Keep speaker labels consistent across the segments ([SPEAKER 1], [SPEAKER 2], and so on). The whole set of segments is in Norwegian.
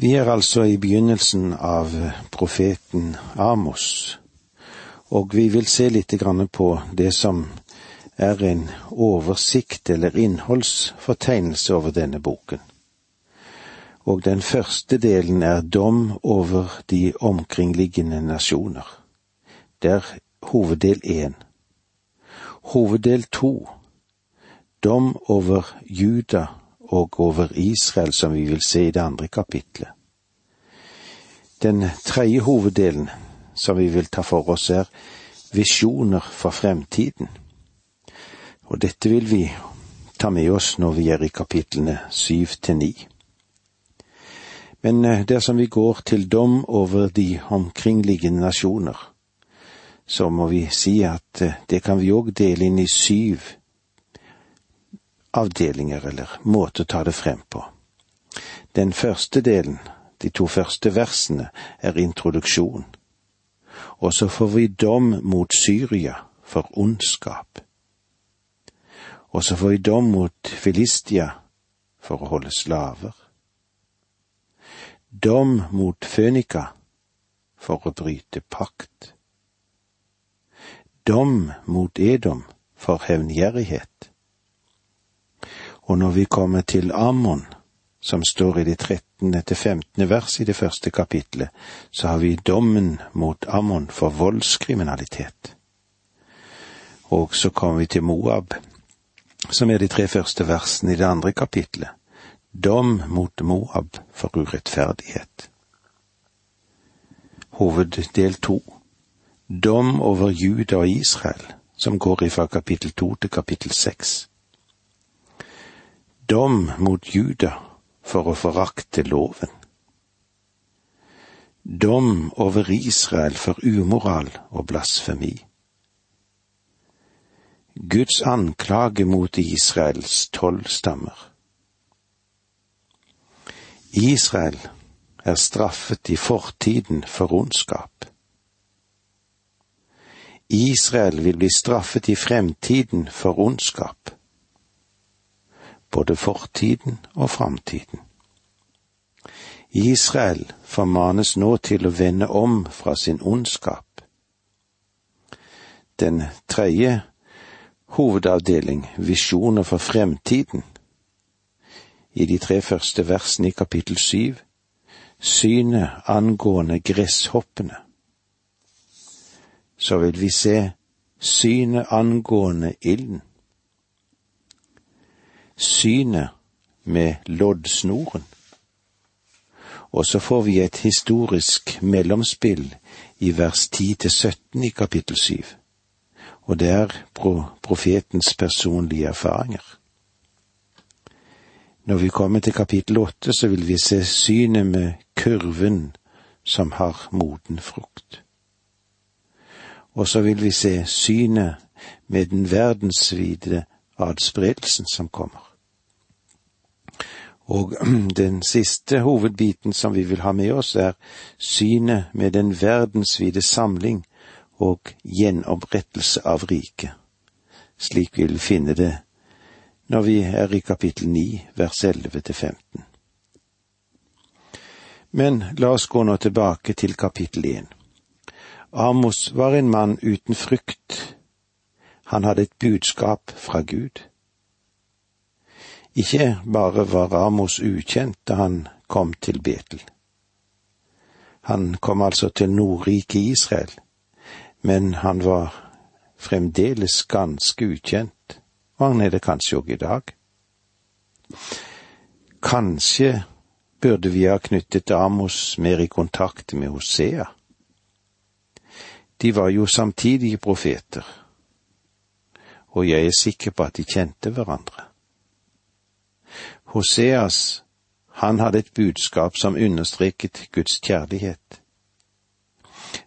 [SPEAKER 1] Vi er altså i begynnelsen av profeten Amos, og vi vil se litt på det som er en oversikt eller innholdsfortegnelse over denne boken. Og den første delen er dom over de omkringliggende nasjoner. Det er hoveddel én. Hoveddel to, dom over Juda og over Israel, som vi vil se i det andre kapitlet. Den tredje hoveddelen som vi vil ta for oss, er visjoner for fremtiden. Og dette vil vi ta med oss når vi er i kapitlene syv til ni. Men eh, dersom vi går til dom over de omkringliggende nasjoner, så må vi si at eh, det kan vi òg dele inn i syv avdelinger eller måte å ta det frem på. Den første delen, de to første versene, er introduksjon. Og så får vi dom mot Syria for ondskap. Og så får vi dom mot Filistia for å holde slaver. Dom mot Fønika for å bryte pakt. Dom mot Edom for hevngjerrighet. Og når vi kommer til Ammon, som står i det trettende til femtende vers i det første kapitlet, så har vi dommen mot Ammon for voldskriminalitet. Og så kommer vi til Moab, som er de tre første versene i det andre kapitlet. Dom mot Moab for urettferdighet. Hoveddel to. Dom over Juda og Israel, som går ifra kapittel to til kapittel seks dom mot Juda for å forakte loven. Dom over Israel for umoral og blasfemi. Guds anklage mot Israels tolv stammer. Israel er straffet i fortiden for ondskap. Israel vil bli straffet i fremtiden for ondskap både fortiden og framtiden. Israel formanes nå til å vende om fra sin ondskap. Den tredje hovedavdeling, visjoner for fremtiden, i de tre første versene i kapittel syv, synet angående gresshoppene. Så vil vi se synet angående ilden synet med loddsnoren. Og så får vi et historisk mellomspill i vers 10 til 17 i kapittel 7. Og det er profetens personlige erfaringer. Når vi kommer til kapittel 8, så vil vi se synet med kurven som har moden frukt. Og så vil vi se synet med den verdensvide adspredelsen som kommer. Og den siste hovedbiten som vi vil ha med oss, er synet med den verdensvide samling og gjenopprettelse av riket, slik vi vil finne det når vi er i kapittel 9, vers 11 til 15. Men la oss gå nå tilbake til kapittel 1. Amos var en mann uten frykt. Han hadde et budskap fra Gud. Ikke bare var Amos ukjent da han kom til Betel. Han kom altså til Nordriket Israel, men han var fremdeles ganske ukjent, og han er det kanskje òg i dag. Kanskje burde vi ha knyttet Amos mer i kontakt med Hosea. De var jo samtidige profeter, og jeg er sikker på at de kjente hverandre. Hoseas, han hadde et budskap som understreket Guds kjærlighet.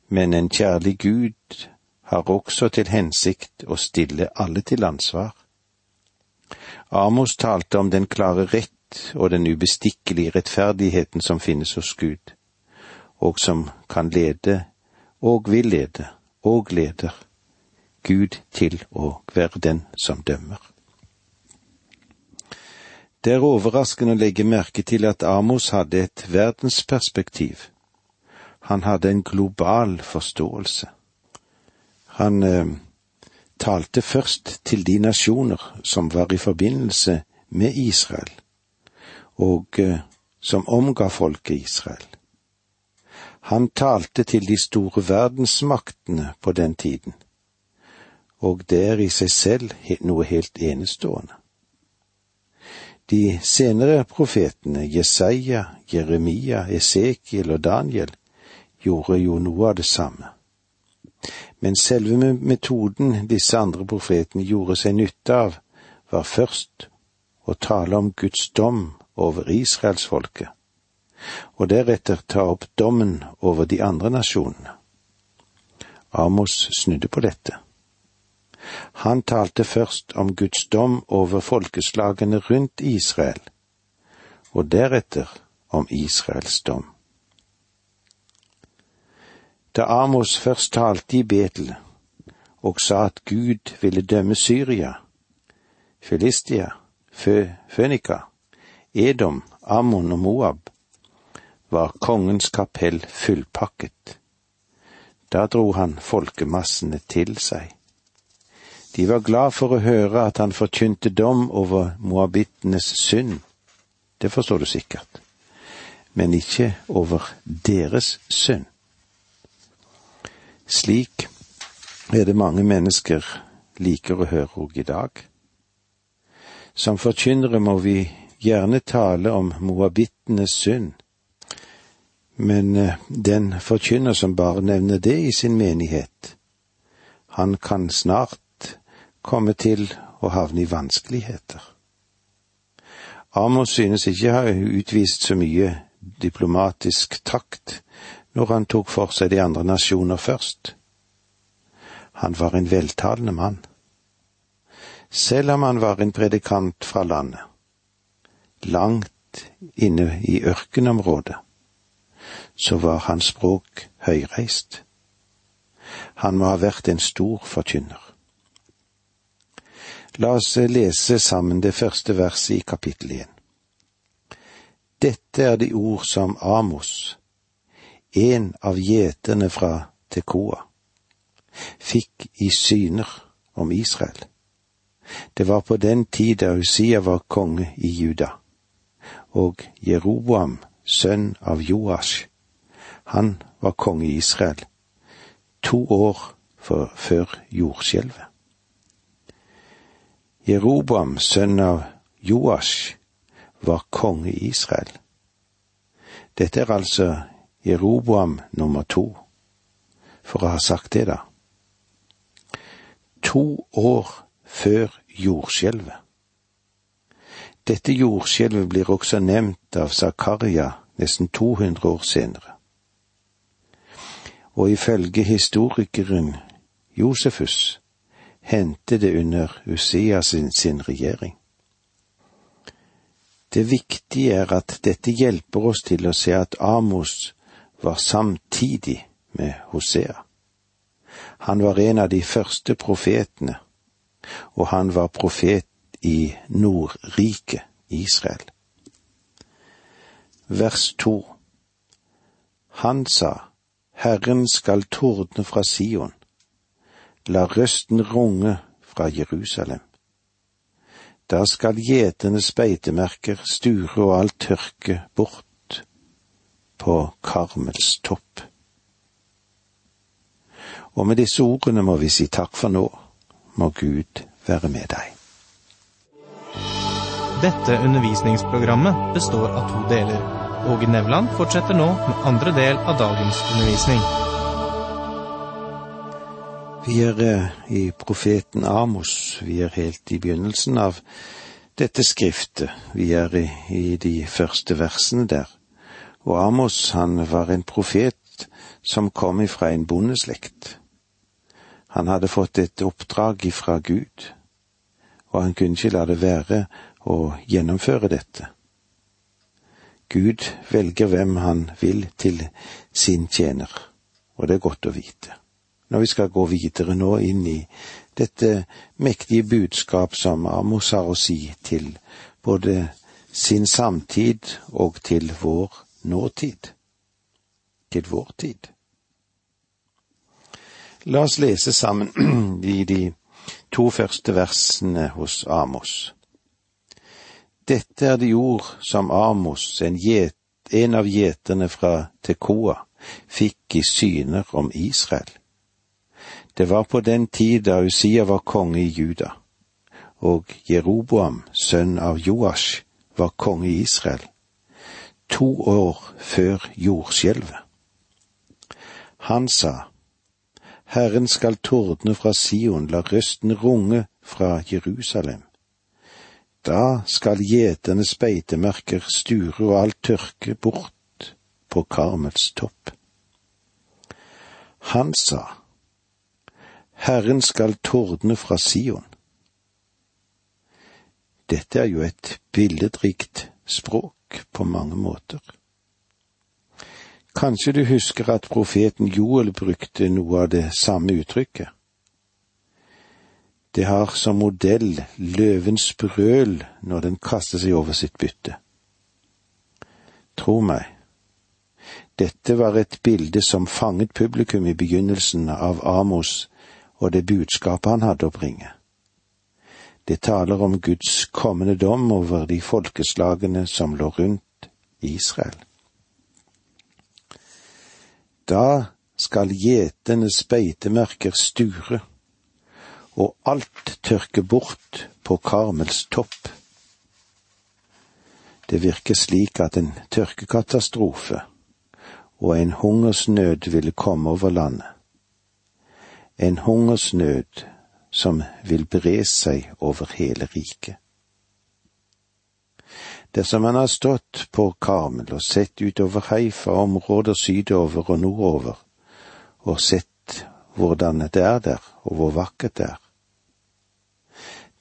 [SPEAKER 1] Men en kjærlig Gud har også til hensikt å stille alle til ansvar. Amos talte om den klare rett og den ubestikkelige rettferdigheten som finnes hos Gud, og som kan lede og vil lede og leder Gud til å være den som dømmer. Det er overraskende å legge merke til at Amos hadde et verdensperspektiv. Han hadde en global forståelse. Han eh, talte først til de nasjoner som var i forbindelse med Israel, og eh, som omga folket Israel. Han talte til de store verdensmaktene på den tiden, og det er i seg selv noe helt enestående. De senere profetene, Jesaja, Jeremia, Esekiel og Daniel, gjorde jo noe av det samme. Men selve metoden disse andre profetene gjorde seg nytte av, var først å tale om Guds dom over israelsfolket, og deretter ta opp dommen over de andre nasjonene. Amos snudde på dette. Han talte først om Guds dom over folkeslagene rundt Israel, og deretter om Israels dom. Da Amos først talte i Betel og sa at Gud ville dømme Syria, Filistia, Fø, Fønika, Edom, Ammon og Moab, var kongens kapell fullpakket. Da dro han folkemassene til seg. De var glad for å høre at han forkynte dom over moabittenes synd. Det forstår du sikkert. Men ikke over deres synd. Slik er det mange mennesker liker å høre òg i dag. Som forkynnere må vi gjerne tale om moabittenes synd, men eh, den forkynner som bare nevner det i sin menighet, han kan snart komme til å havne i vanskeligheter. Amos synes ikke å ha utvist så mye diplomatisk takt når han tok for seg de andre nasjoner først. Han var en veltalende mann. Selv om han var en predikant fra landet, langt inne i ørkenområdet, så var hans språk høyreist. Han må ha vært en stor forkynner. La oss lese sammen det første verset i kapittel én. Dette er de ord som Amos, en av gjeterne fra Tekoa, fikk i syner om Israel. Det var på den tid da Usia var konge i Juda, og Jeroboam, sønn av Joash, han var konge i Israel, to år før jordskjelvet. Jeroboam, sønn av Joash, var konge i Israel. Dette er altså Jeroboam nummer to, for å ha sagt det, da. To år før jordskjelvet. Dette jordskjelvet blir også nevnt av Zakaria nesten 200 år senere. Og ifølge historikeren Josefus hendte det under Usia sin, sin regjering. Det viktige er at dette hjelper oss til å se at Amos var samtidig med Hosea. Han var en av de første profetene, og han var profet i Nordriket, Israel. Vers to Han sa, Herren skal tordne fra Sion, la røsten runge fra Jerusalem. Da skal gjeternes beitemerker sture og alt tørke bort på Karmels topp. Og med disse ordene må vi si takk for nå. Må Gud være med deg.
[SPEAKER 2] Dette undervisningsprogrammet består av to deler. Åge Nevland fortsetter nå med andre del av dagens undervisning.
[SPEAKER 1] Vi er eh, i profeten Amos, vi er helt i begynnelsen av dette skriftet, vi er i, de første versene der. Og Amos, han var en profet som kom ifra en bondeslekt. Han hadde fått et oppdrag ifra Gud, og han kunne ikke la det være å gjennomføre dette. Gud velger hvem han vil til sin tjener, og det er godt å vite når vi skal gå videre nå inn i dette mektige budskap som Amos har å si til både sin samtid og til vår nåtid. Til vår tid. La oss lese sammen i de to første versene hos Amos. Dette er de ord som Amos, en, jet, en av gjeterne fra Tekoa, fikk i syner om Israel. Det var på den tid da Usia var konge i Juda, og Jeroboam, sønn av Joash, var konge i Israel, to år før jordskjelvet. Han sa, Herren skal tordne fra Sion, la røsten runge fra Jerusalem. Da skal gjeternes beitemerker sture og alt tørke bort på Karmels topp. Han sa, Herren skal tordne fra Sion. Dette er jo et billedrikt språk på mange måter. Kanskje du husker at profeten Joel brukte noe av det samme uttrykket. Det har som modell løvens brøl når den kaster seg over sitt bytte. Tro meg, dette var et bilde som fanget publikum i begynnelsen av Amos og det budskapet han hadde å bringe. Det taler om Guds kommende dom over de folkeslagene som lå rundt Israel. Da skal gjetenes beitemerker sture, og alt tørke bort på Karmels topp. Det virker slik at en tørkekatastrofe og en hungersnød ville komme over landet en hungersnød som vil bre seg over hele riket. Dersom han har stått på Karmel og sett utover Haifa, områder sydover og nordover, og sett hvordan det er der, og hvor vakkert det er.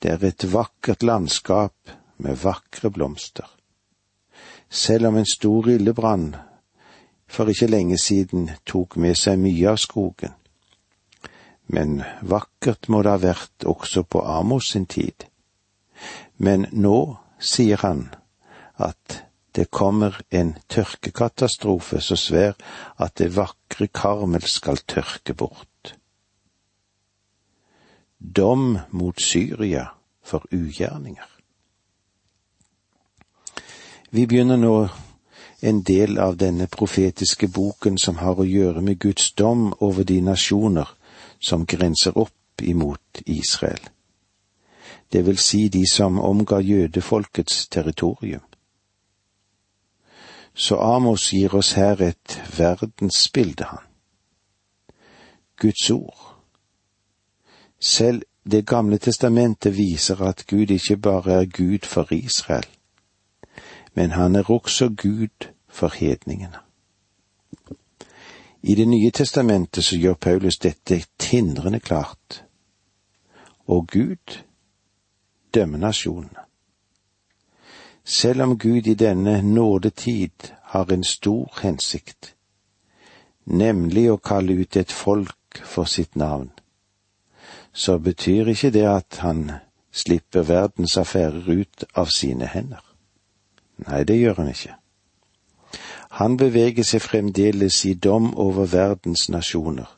[SPEAKER 1] Det er et vakkert landskap med vakre blomster. Selv om en stor ildebrann for ikke lenge siden tok med seg mye av skogen, men vakkert må det ha vært også på Amos sin tid. Men nå sier han at det kommer en tørkekatastrofe så svær at det vakre Karmel skal tørke bort. Dom mot Syria for ugjerninger. Vi begynner nå en del av denne profetiske boken som har å gjøre med Guds dom over de nasjoner som grenser opp imot Israel. Det vil si de som omga jødefolkets territorium. Så Amos gir oss her et verdensbilde, han. Guds ord. Selv Det gamle testamentet viser at Gud ikke bare er Gud for Israel, men han er også Gud for hedningene. I Det nye testamentet så gjør Paulus dette tindrende klart. Og Gud dømmer nasjonene. Selv om Gud i denne nådetid har en stor hensikt, nemlig å kalle ut et folk for sitt navn, så betyr ikke det at han slipper verdens affærer ut av sine hender. Nei, det gjør han ikke. Han beveger seg fremdeles i dom over verdens nasjoner,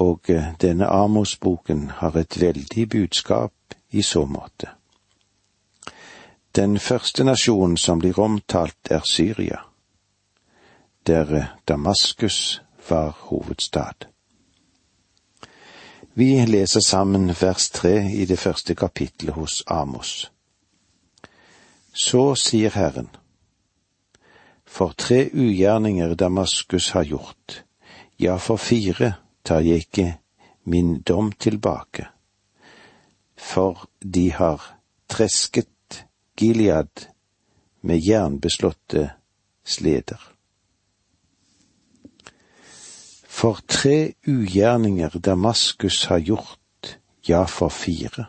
[SPEAKER 1] og eh, denne Amos-boken har et veldig budskap i så måte. Den første nasjonen som blir omtalt, er Syria, der eh, Damaskus var hovedstad. Vi leser sammen vers tre i det første kapittelet hos Amos. Så sier Herren, for tre ugjerninger Damaskus har gjort, ja, for fire tar jeg ikke min dom tilbake, for de har tresket Gilead med jernbeslåtte sleder. For tre ugjerninger Damaskus har gjort, ja, for fire.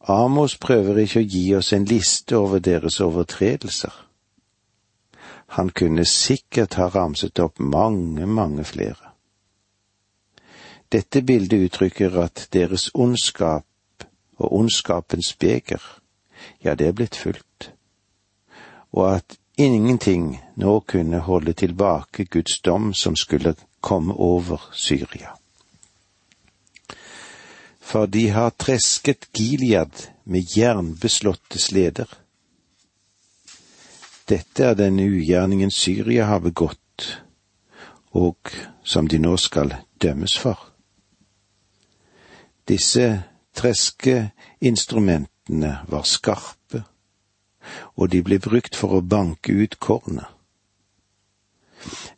[SPEAKER 1] Amos prøver ikke å gi oss en liste over deres overtredelser. Han kunne sikkert ha ramset opp mange, mange flere. Dette bildet uttrykker at deres ondskap og ondskapens beger ja, det er blitt fulgt, og at ingenting nå kunne holde tilbake Guds dom som skulle komme over Syria. For de har tresket Gilead med jernbeslåtte sleder. Dette er den ugjerningen Syria har begått, og som de nå skal dømmes for. Disse treskeinstrumentene var skarpe, og de ble brukt for å banke ut kornet.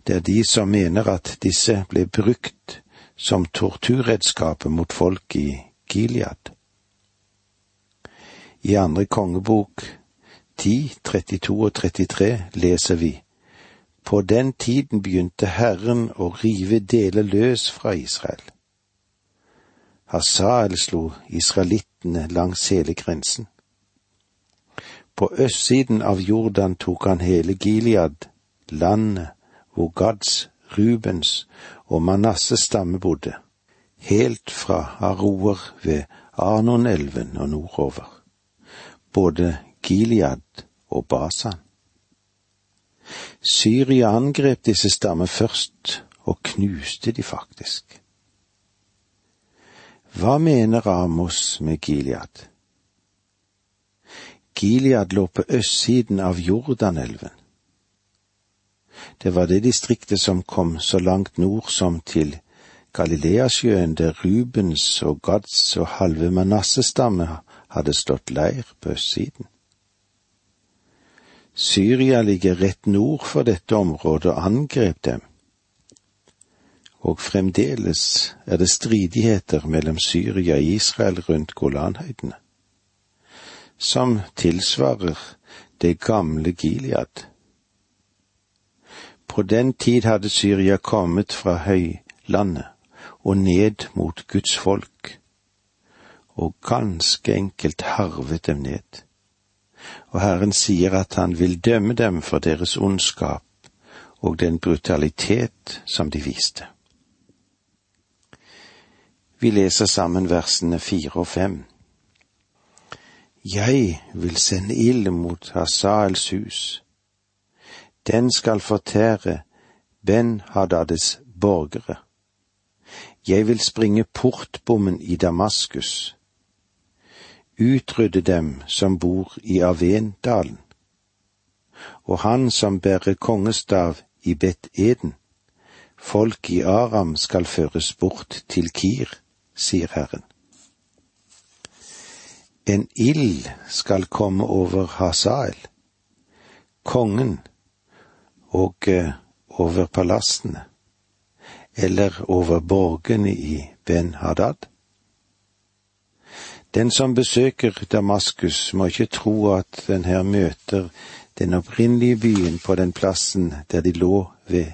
[SPEAKER 1] Det er de som mener at disse ble brukt som torturredskapet mot folk i Gilead. I andre kongebok 10, 32 og 33 leser vi På den tiden begynte Herren å rive deler løs fra Israel. Hasael slo israelittene langs hele grensen. På østsiden av Jordan tok han hele Gilead, landet hvor Gads, Rubens og Manasses stamme bodde, helt fra Aroer ved Arnonelven og nordover, både Gilead og Basan. Syria angrep disse stammer først, og knuste de faktisk. Hva mener Amos med Gilead? Gilead lå på østsiden av Jordanelven. Det var det distriktet som kom så langt nord som til Galileasjøen, der Rubens og Gads og halve Manassestamme hadde slått leir på østsiden. Syria ligger rett nord for dette området og angrep dem og fremdeles er det stridigheter mellom Syria og Israel rundt Golanhøydene, som tilsvarer det gamle Gilead. På den tid hadde Syria kommet fra høylandet og ned mot Guds folk, og ganske enkelt harvet dem ned. Og Herren sier at han vil dømme dem for deres ondskap og den brutalitet som de viste. Vi leser sammen versene fire og fem. Jeg vil sende ild mot Hasaels hus. Den skal fortære Ben Hadades borgere. Jeg vil springe portbommen i Damaskus, utrydde dem som bor i Avendalen, og han som bærer kongestav i Bet-Eden, folk i Aram skal føres bort til Kir sier Herren. En ild skal komme over Hasael, kongen, og eh, over palassene, eller over borgene i Ben Hadad. Den som besøker Damaskus, må ikke tro at den her møter den opprinnelige byen på den plassen der de lå ved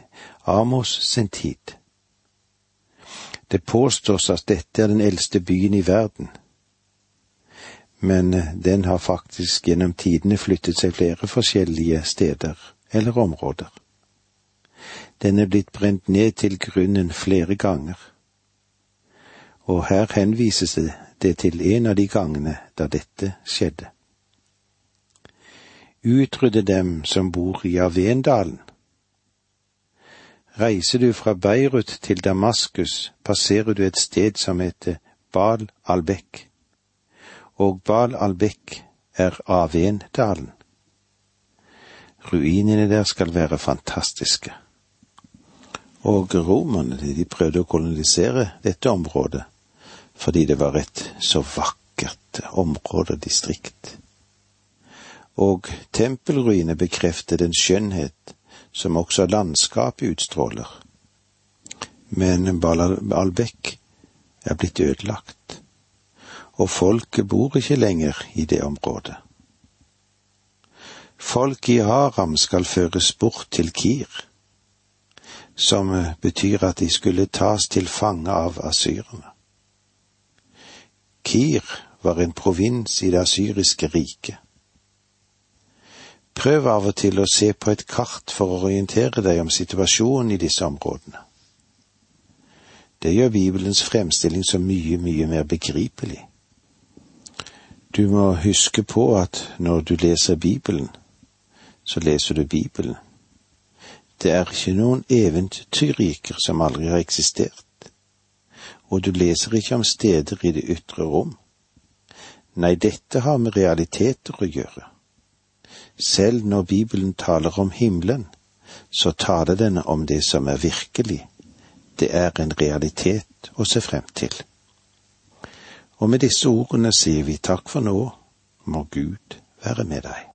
[SPEAKER 1] Amos sin tid. Det påstås at dette er den eldste byen i verden, men eh, den har faktisk gjennom tidene flyttet seg flere forskjellige steder eller områder. Den er blitt brent ned til grunnen flere ganger, og her henvises det til en av de gangene da dette skjedde. Utrydde dem som bor i Avendalen, Reiser du fra Beirut til Damaskus, passerer du et sted som heter Bal al-Bek, og Bal al-Bek er Avendalen. Ruinene der skal være fantastiske. Og romerne, de prøvde å kolonisere dette området, fordi det var et så vakkert område og distrikt. Og tempelruiner bekrefter den skjønnhet som også landskapet utstråler. Men Baalbek er blitt ødelagt, og folket bor ikke lenger i det området. Folk i Haram skal føres bort til Kir, som betyr at de skulle tas til fange av asyrerne. Kir var en provins i det asyriske riket. Prøv av og til å se på et kart for å orientere deg om situasjonen i disse områdene. Det gjør Bibelens fremstilling så mye, mye mer begripelig. Du må huske på at når du leser Bibelen, så leser du Bibelen. Det er ikke noen eventyrriker som aldri har eksistert, og du leser ikke om steder i det ytre rom. Nei, dette har med realiteter å gjøre. Selv når Bibelen taler om himmelen, så taler den om det som er virkelig. Det er en realitet å se frem til. Og med disse ordene sier vi takk for nå, må Gud være med deg.